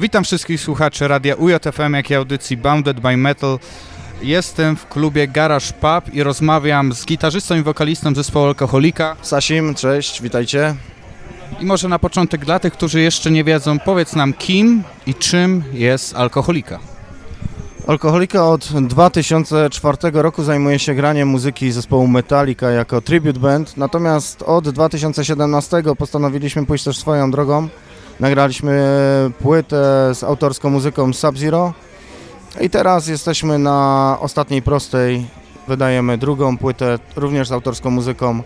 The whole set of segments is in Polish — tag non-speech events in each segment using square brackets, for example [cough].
Witam wszystkich słuchaczy radia UJFM, jak i audycji Bounded by Metal. Jestem w klubie Garage Pub i rozmawiam z gitarzystą i wokalistą zespołu Alkoholika. Sasim, cześć, witajcie. I może na początek dla tych, którzy jeszcze nie wiedzą, powiedz nam kim i czym jest Alkoholika. Alkoholika od 2004 roku zajmuje się graniem muzyki zespołu Metallica jako tribute band, natomiast od 2017 postanowiliśmy pójść też swoją drogą. Nagraliśmy płytę z autorską muzyką Sub-Zero i teraz jesteśmy na ostatniej prostej. Wydajemy drugą płytę, również z autorską muzyką.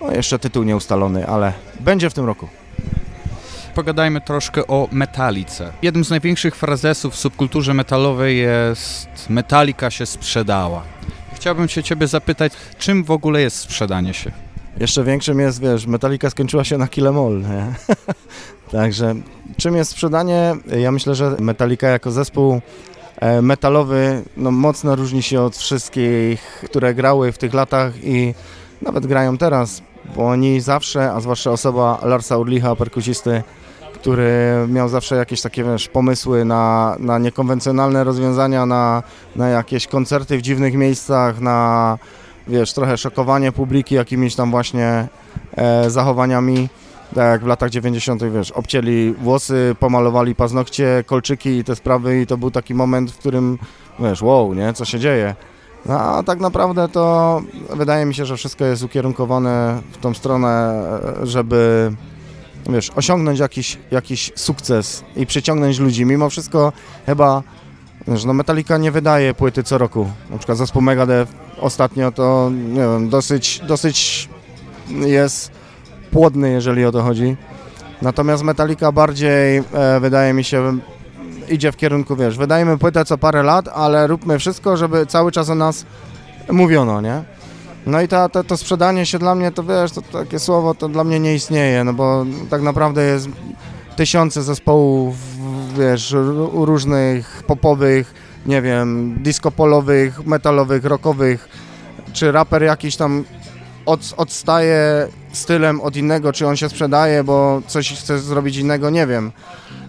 O, jeszcze tytuł nieustalony, ale będzie w tym roku. Pogadajmy troszkę o metalice. Jednym z największych frazesów w subkulturze metalowej jest Metallica się sprzedała. Chciałbym się ciebie zapytać, czym w ogóle jest sprzedanie się? Jeszcze większym jest, wiesz, Metallica skończyła się na Killemall, nie? [laughs] Także czym jest sprzedanie? Ja myślę, że Metallica jako zespół e, metalowy no, mocno różni się od wszystkich, które grały w tych latach i nawet grają teraz, bo oni zawsze, a zwłaszcza osoba Larsa Urlicha, perkusisty, który miał zawsze jakieś takie wiesz, pomysły na, na niekonwencjonalne rozwiązania, na, na jakieś koncerty w dziwnych miejscach, na wiesz, trochę szokowanie publiki jakimiś tam właśnie e, zachowaniami. Tak jak w latach 90. wiesz, obcięli włosy, pomalowali paznokcie, kolczyki i te sprawy i to był taki moment, w którym wiesz, wow, nie, co się dzieje. No, a tak naprawdę to wydaje mi się, że wszystko jest ukierunkowane w tą stronę, żeby wiesz, osiągnąć jakiś, jakiś sukces i przyciągnąć ludzi. Mimo wszystko chyba wiesz, no Metallica nie wydaje płyty co roku. Na przykład zespół Megadeth ostatnio to nie wiem, dosyć, dosyć jest płodny, jeżeli o to chodzi. Natomiast Metallica bardziej e, wydaje mi się idzie w kierunku, wiesz, wydajemy płytę co parę lat, ale róbmy wszystko, żeby cały czas o nas mówiono, nie? No i ta, to, to sprzedanie się dla mnie, to wiesz, to takie słowo to dla mnie nie istnieje, no bo tak naprawdę jest tysiące zespołów, wiesz, różnych popowych, nie wiem, disco polowych, metalowych, rockowych, czy raper jakiś tam od, odstaje stylem od innego, czy on się sprzedaje, bo coś chce zrobić innego, nie wiem.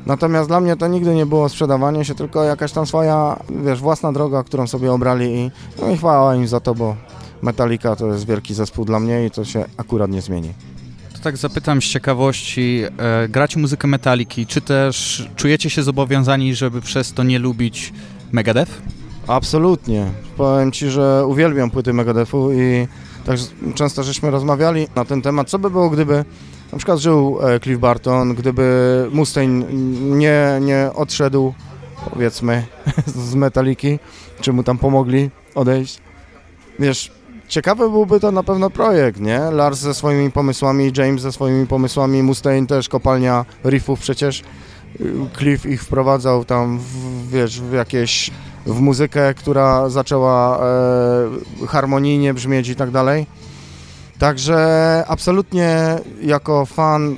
Natomiast dla mnie to nigdy nie było sprzedawanie się, tylko jakaś tam swoja, wiesz, własna droga, którą sobie obrali i, no i chwała im za to, bo Metallica to jest wielki zespół dla mnie i to się akurat nie zmieni. Tak zapytam z ciekawości, e, gracie muzykę Metalliki, czy też czujecie się zobowiązani, żeby przez to nie lubić Megadeth? Absolutnie. Powiem Ci, że uwielbiam płyty Megadethu i tak często żeśmy rozmawiali na ten temat, co by było, gdyby na przykład żył e, Cliff Barton, gdyby Mustaine nie, nie odszedł, powiedzmy, [laughs] z Metaliki, czy mu tam pomogli odejść. Wiesz, ciekawy byłby to na pewno projekt, nie? Lars ze swoimi pomysłami, James ze swoimi pomysłami, Mustaine też, kopalnia riffów przecież. Cliff ich wprowadzał tam, w, wiesz, w jakieś, w muzykę, która zaczęła e, harmonijnie brzmieć i tak dalej. Także absolutnie jako fan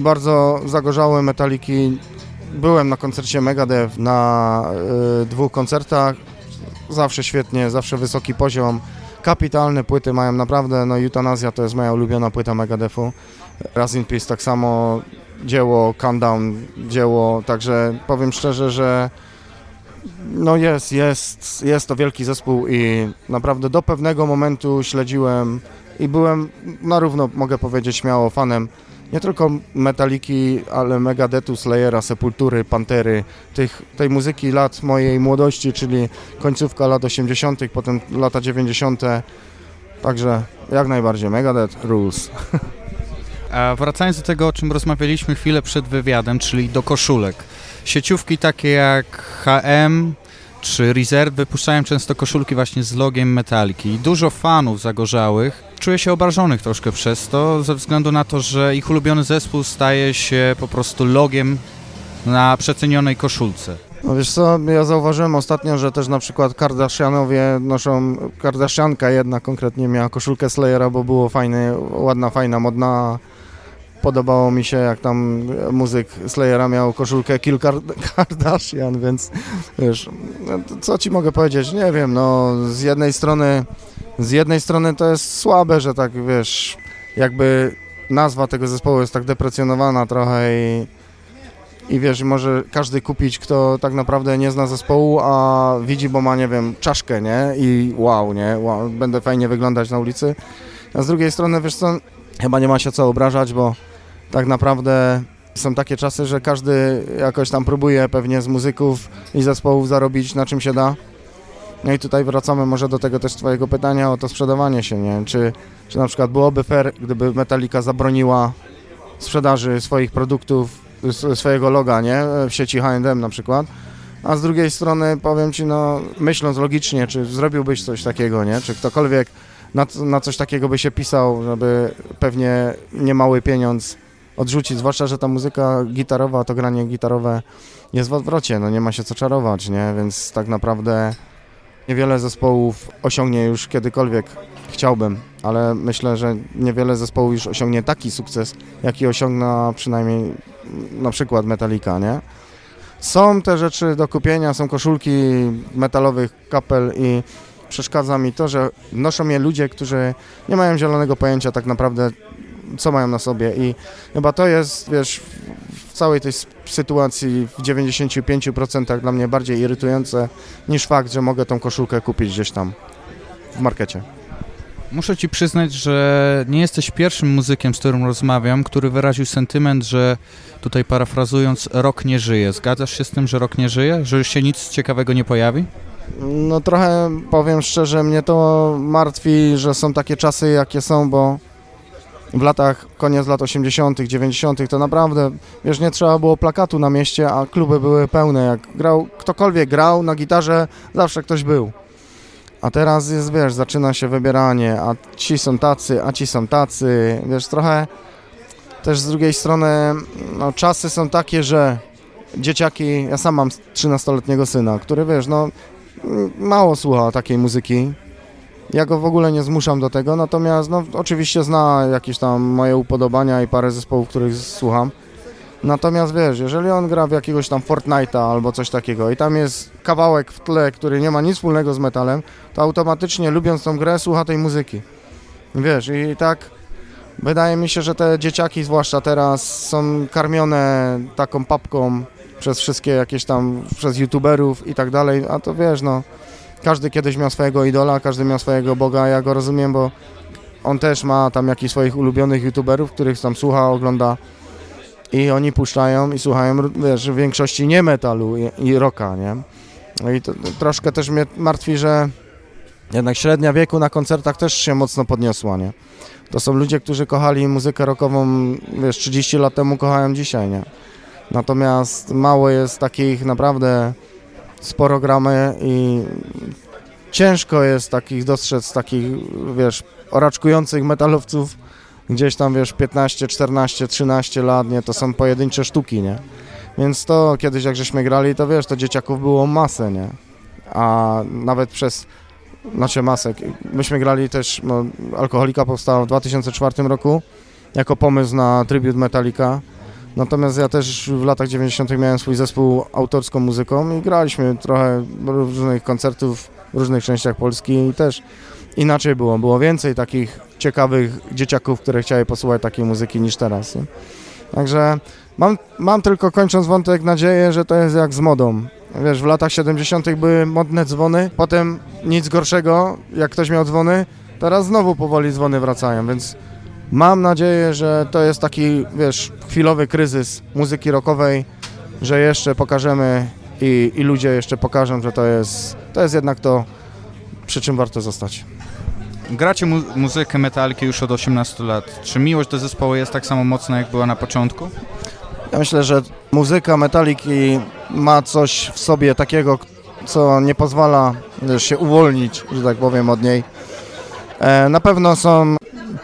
bardzo zagorzały Metaliki byłem na koncercie Megadeth na y, dwóch koncertach. Zawsze świetnie, zawsze wysoki poziom. Kapitalne płyty mają naprawdę, no Eutanazja to jest moja ulubiona płyta Megadethu. Raz in Peace tak samo, dzieło Countdown, dzieło, także powiem szczerze, że no jest, jest, jest to wielki zespół i naprawdę do pewnego momentu śledziłem i byłem na równo, mogę powiedzieć śmiało, fanem nie tylko Metaliki, ale Megadethu, Slayera, Sepultury, Pantery, tych, tej muzyki lat mojej młodości, czyli końcówka lat 80., potem lata 90. Także jak najbardziej Megadeth Rules. A wracając do tego, o czym rozmawialiśmy chwilę przed wywiadem, czyli do koszulek. Sieciówki takie jak HM, czy Reserve wypuszczają często koszulki właśnie z logiem Metaliki dużo fanów zagorzałych czuje się obrażonych troszkę przez to, ze względu na to, że ich ulubiony zespół staje się po prostu logiem na przecenionej koszulce. No wiesz co, ja zauważyłem ostatnio, że też na przykład Kardashianowie noszą, Kardashianka jedna konkretnie miała koszulkę Slayera, bo było fajny, ładna, fajna, modna podobało mi się, jak tam muzyk Slayera miał koszulkę Kill Kardashian, więc wiesz, no co ci mogę powiedzieć, nie wiem, no z jednej strony, z jednej strony to jest słabe, że tak wiesz, jakby nazwa tego zespołu jest tak deprecjonowana trochę i i wiesz, może każdy kupić, kto tak naprawdę nie zna zespołu, a widzi, bo ma, nie wiem, czaszkę, nie? I wow, nie? Wow, będę fajnie wyglądać na ulicy. A z drugiej strony, wiesz co, chyba nie ma się co obrażać, bo tak naprawdę są takie czasy, że każdy jakoś tam próbuje pewnie z muzyków i zespołów zarobić na czym się da. No i tutaj wracamy może do tego też twojego pytania o to sprzedawanie się, nie? Czy, czy na przykład byłoby fair, gdyby Metallica zabroniła sprzedaży swoich produktów, swojego loga, nie? W sieci H&M na przykład. A z drugiej strony powiem Ci, no myśląc logicznie, czy zrobiłbyś coś takiego, nie? Czy ktokolwiek na, na coś takiego by się pisał, żeby pewnie niemały pieniądz odrzucić, zwłaszcza, że ta muzyka gitarowa, to granie gitarowe jest w odwrocie, no nie ma się co czarować, nie? Więc tak naprawdę niewiele zespołów osiągnie już kiedykolwiek, chciałbym, ale myślę, że niewiele zespołów już osiągnie taki sukces, jaki osiągna przynajmniej na przykład Metallica, nie? Są te rzeczy do kupienia, są koszulki metalowych kapel i przeszkadza mi to, że noszą je ludzie, którzy nie mają zielonego pojęcia tak naprawdę, co mają na sobie i chyba to jest, wiesz, w całej tej sytuacji w 95% dla mnie bardziej irytujące niż fakt, że mogę tą koszulkę kupić gdzieś tam w markecie. Muszę ci przyznać, że nie jesteś pierwszym muzykiem, z którym rozmawiam, który wyraził sentyment, że tutaj parafrazując, rok nie żyje. Zgadzasz się z tym, że rok nie żyje? Że już się nic ciekawego nie pojawi? No trochę powiem szczerze, mnie to martwi, że są takie czasy jakie są, bo w latach, koniec lat 80., 90. to naprawdę, wiesz, nie trzeba było plakatu na mieście, a kluby były pełne. Jak grał, ktokolwiek grał na gitarze, zawsze ktoś był. A teraz jest, wiesz, zaczyna się wybieranie, a ci są tacy, a ci są tacy, wiesz, trochę też z drugiej strony, no czasy są takie, że dzieciaki, ja sam mam 13-letniego syna, który, wiesz, no mało słucha takiej muzyki. Ja go w ogóle nie zmuszam do tego, natomiast no, oczywiście zna jakieś tam moje upodobania i parę zespołów, których słucham. Natomiast wiesz, jeżeli on gra w jakiegoś tam Fortnite'a albo coś takiego i tam jest kawałek w tle, który nie ma nic wspólnego z metalem, to automatycznie lubiąc tą grę słucha tej muzyki. Wiesz, i tak wydaje mi się, że te dzieciaki zwłaszcza teraz są karmione taką papką przez wszystkie jakieś tam, przez youtuberów i tak dalej, a to wiesz, no, każdy kiedyś miał swojego idola, każdy miał swojego Boga, ja go rozumiem, bo on też ma tam jakichś swoich ulubionych youtuberów, których tam słucha, ogląda i oni puszczają i słuchają, wiesz, w większości nie metalu i, i rocka, nie? No i to, to troszkę też mnie martwi, że jednak średnia wieku na koncertach też się mocno podniosła, nie? To są ludzie, którzy kochali muzykę rockową, wiesz, 30 lat temu kochają dzisiaj, nie? Natomiast mało jest takich naprawdę sporo gramy i ciężko jest takich dostrzec takich, wiesz, oraczkujących metalowców gdzieś tam, wiesz, 15, 14, 13 lat, nie, to są pojedyncze sztuki, nie? Więc to kiedyś jak żeśmy grali, to wiesz, to dzieciaków było masę, nie? A nawet przez, znaczy masek, myśmy grali też, no, Alkoholika powstała w 2004 roku jako pomysł na tribut Metallica, Natomiast ja też w latach 90. miałem swój zespół autorską muzyką i graliśmy trochę różnych koncertów w różnych częściach Polski i też inaczej było. Było więcej takich ciekawych dzieciaków, które chciały posłuchać takiej muzyki niż teraz. Nie? Także mam, mam tylko kończąc wątek nadzieję, że to jest jak z modą. Wiesz, w latach 70. były modne dzwony, potem nic gorszego, jak ktoś miał dzwony, teraz znowu powoli dzwony wracają, więc Mam nadzieję, że to jest taki, wiesz, chwilowy kryzys muzyki rockowej, że jeszcze pokażemy i, i ludzie jeszcze pokażą, że to jest, to jest jednak to, przy czym warto zostać. Gracie mu- muzykę metalki już od 18 lat. Czy miłość do zespołu jest tak samo mocna, jak była na początku? Ja myślę, że muzyka Metaliki ma coś w sobie takiego, co nie pozwala wiesz, się uwolnić, że tak powiem, od niej. E, na pewno są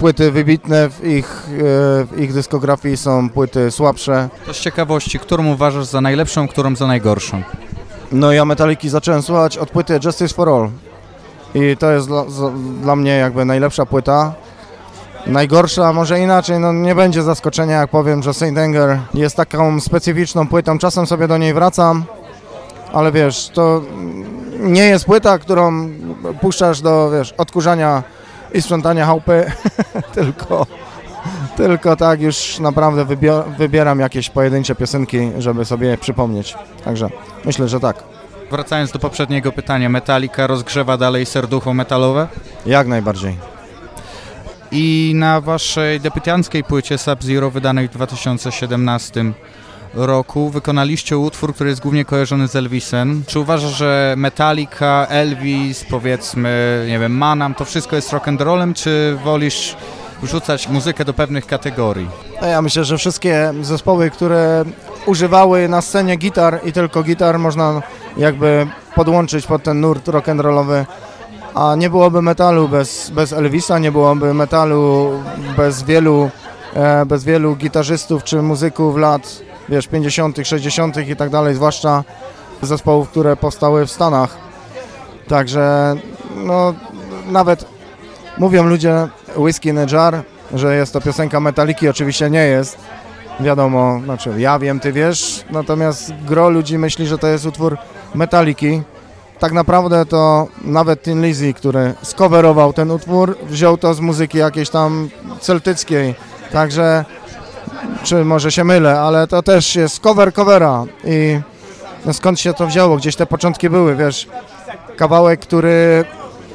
płyty wybitne, w ich, e, w ich dyskografii są płyty słabsze. To z ciekawości, którą uważasz za najlepszą, którą za najgorszą? No ja Metaliki zacząłem słuchać od płyty Justice for All i to jest dla, dla mnie jakby najlepsza płyta. Najgorsza, może inaczej, no nie będzie zaskoczenia jak powiem, że Saint Anger jest taką specyficzną płytą, czasem sobie do niej wracam, ale wiesz, to nie jest płyta, którą puszczasz do, wiesz, odkurzania i sprzątania chałupy, [laughs] tylko tylko tak już naprawdę wybieram jakieś pojedyncze piosenki, żeby sobie przypomnieć. Także myślę, że tak. Wracając do poprzedniego pytania, Metallica rozgrzewa dalej serducho metalowe? Jak najbardziej. I na waszej debiutanckiej płycie Sub-Zero wydanej w 2017 roku wykonaliście utwór, który jest głównie kojarzony z Elvisem. Czy uważasz, że Metallica, Elvis, powiedzmy, nie wiem, Manam, to wszystko jest rock'n'rollem, czy wolisz wrzucać muzykę do pewnych kategorii? No ja myślę, że wszystkie zespoły, które używały na scenie gitar i tylko gitar można jakby podłączyć pod ten nurt rock'n'rollowy, a nie byłoby metalu bez, bez Elvisa, nie byłoby metalu bez wielu, e, bez wielu gitarzystów czy muzyków lat wiesz, 50., 60. i tak dalej, zwłaszcza zespołów, które powstały w Stanach. Także no nawet mówią ludzie Whiskey in a Jar, że jest to piosenka Metaliki, oczywiście nie jest. Wiadomo, znaczy ja wiem, ty wiesz, natomiast gro ludzi myśli, że to jest utwór Metaliki. Tak naprawdę to nawet Tin Lizzy, który skowerował ten utwór, wziął to z muzyki jakiejś tam celtyckiej. Także, czy może się mylę, ale to też jest cover covera i no skąd się to wzięło? Gdzieś te początki były, wiesz, kawałek, który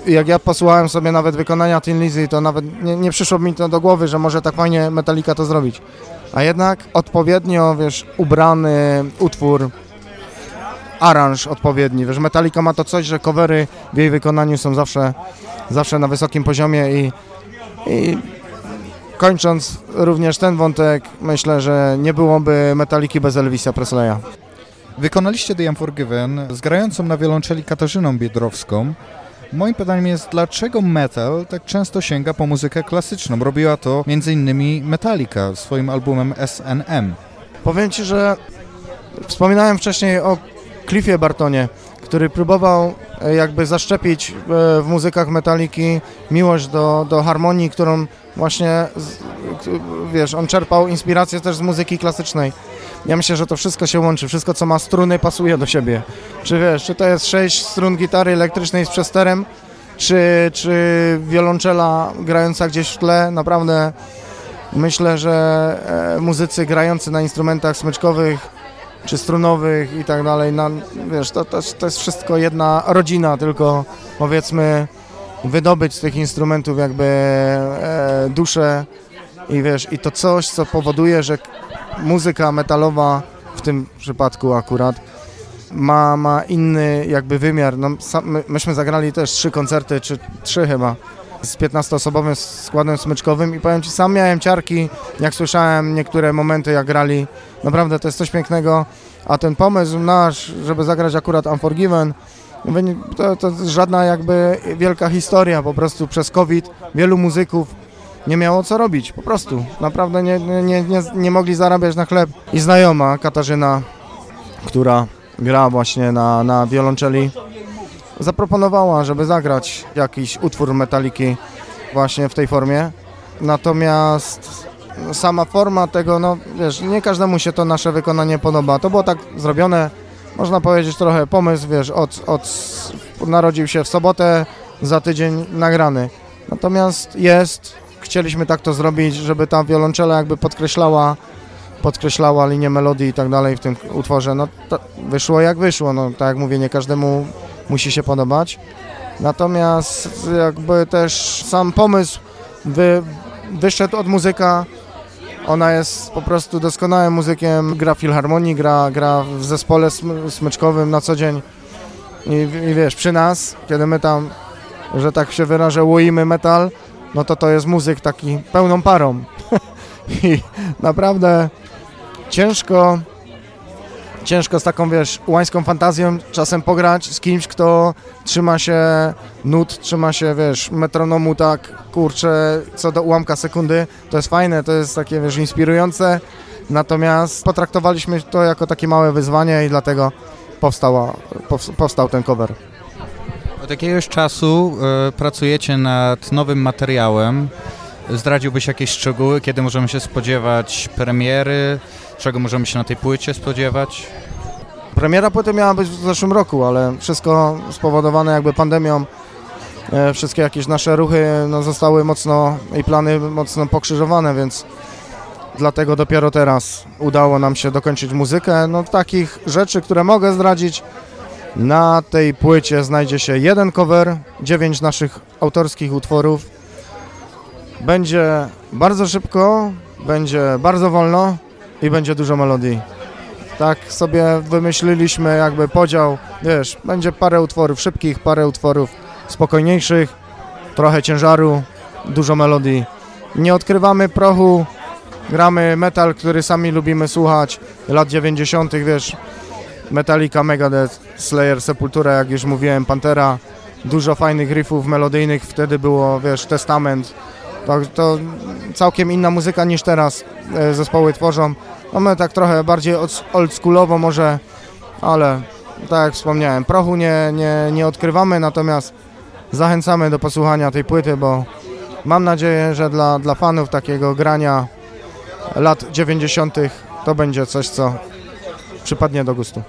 jak ja posłuchałem sobie nawet wykonania Tin Lizzy, to nawet nie, nie przyszło mi to do głowy, że może tak fajnie Metallica to zrobić. A jednak odpowiednio, wiesz, ubrany utwór, aranż odpowiedni. Wiesz, Metallica ma to coś, że covery w jej wykonaniu są zawsze, zawsze na wysokim poziomie i, i kończąc również ten wątek, myślę, że nie byłoby Metalliki bez Elvisa Presleya. Wykonaliście The Unforgiven z grającą na wiolonczeli Katarzyną Biedrowską. Moim pytaniem jest, dlaczego metal tak często sięga po muzykę klasyczną? Robiła to m.in. Metallica swoim albumem SNM. Powiem Ci, że wspominałem wcześniej o Cliffie Bartonie, który próbował e, jakby zaszczepić e, w muzykach Metalliki miłość do, do harmonii, którą właśnie, wiesz, on czerpał inspirację też z muzyki klasycznej. Ja myślę, że to wszystko się łączy, wszystko co ma struny pasuje do siebie. Czy wiesz, czy to jest sześć strun gitary elektrycznej z przesterem, czy, czy wiolonczela grająca gdzieś w tle, naprawdę myślę, że e, muzycy grający na instrumentach smyczkowych czy strunowych i tak dalej, na, wiesz, to, to, to jest wszystko jedna rodzina, tylko powiedzmy wydobyć z tych instrumentów jakby e, duszę i wiesz, i to coś, co powoduje, że muzyka metalowa w tym przypadku akurat ma, ma inny jakby wymiar. No, sam, my, myśmy zagrali też trzy koncerty, czy trzy chyba, z 15-osobowym składem smyczkowym i powiem Ci, sam miałem ciarki, jak słyszałem niektóre momenty, jak grali. Naprawdę to jest coś pięknego, a ten pomysł nasz, żeby zagrać akurat Unforgiven, to, to żadna jakby wielka historia, po prostu przez COVID wielu muzyków nie miało co robić, po prostu. Naprawdę nie, nie, nie, nie, nie mogli zarabiać na chleb. I znajoma Katarzyna, która gra właśnie na, na wiolonczeli, zaproponowała, żeby zagrać jakiś utwór Metaliki właśnie w tej formie. Natomiast sama forma tego, no wiesz, nie każdemu się to nasze wykonanie podoba. To było tak zrobione, można powiedzieć trochę pomysł, wiesz, od, od narodził się w sobotę, za tydzień nagrany. Natomiast jest, chcieliśmy tak to zrobić, żeby ta wiolonczela jakby podkreślała podkreślała linię melodii i tak dalej w tym utworze. No wyszło jak wyszło, no tak jak mówię, nie każdemu musi się podobać. Natomiast jakby też sam pomysł wy, wyszedł od muzyka. Ona jest po prostu doskonałym muzykiem, gra w filharmonii, gra, gra w zespole sm- smyczkowym na co dzień. I, I wiesz, przy nas, kiedy my tam, że tak się wyrażę, łoimy metal, no to to jest muzyk taki pełną parą. [laughs] I naprawdę ciężko, ciężko z taką, wiesz, łańską fantazją czasem pograć z kimś, kto trzyma się nut, trzyma się, wiesz, metronomu tak, kurczę, co do ułamka sekundy. To jest fajne, to jest takie, wiesz, inspirujące. Natomiast potraktowaliśmy to jako takie małe wyzwanie i dlatego powstała, pows- powstał ten cover. Od jakiegoś czasu e, pracujecie nad nowym materiałem. Zdradziłbyś jakieś szczegóły, kiedy możemy się spodziewać premiery, czego możemy się na tej płycie spodziewać? Premiera płyty miała być w zeszłym roku, ale wszystko spowodowane jakby pandemią e, wszystkie jakieś nasze ruchy no, zostały mocno i plany mocno pokrzyżowane, więc dlatego dopiero teraz udało nam się dokończyć muzykę. No takich rzeczy, które mogę zdradzić, na tej płycie znajdzie się jeden cover, dziewięć naszych autorskich utworów. Będzie bardzo szybko, będzie bardzo wolno i będzie dużo melodii. Tak sobie wymyśliliśmy jakby podział, wiesz, będzie parę utworów szybkich, parę utworów spokojniejszych, trochę ciężaru, dużo melodii. Nie odkrywamy prochu, gramy metal, który sami lubimy słuchać, lat 90., wiesz, Metallica, Megadeth, Slayer, Sepultura, jak już mówiłem, Pantera, dużo fajnych riffów melodyjnych, wtedy było, wiesz, Testament, to, to całkiem inna muzyka niż teraz e, zespoły tworzą. No my tak trochę bardziej oldschoolowo może, ale tak jak wspomniałem, prochu nie, nie, nie odkrywamy, natomiast zachęcamy do posłuchania tej płyty, bo mam nadzieję, że dla, dla fanów takiego grania lat 90. to będzie coś, co przypadnie do gustu.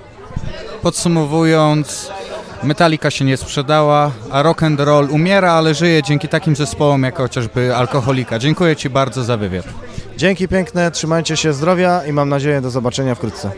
Podsumowując, Metallica się nie sprzedała, a rock and roll umiera, ale żyje dzięki takim zespołom jak chociażby Alkoholika. Dziękuję Ci bardzo za wywiad. Dzięki piękne, trzymajcie się zdrowia i mam nadzieję do zobaczenia wkrótce.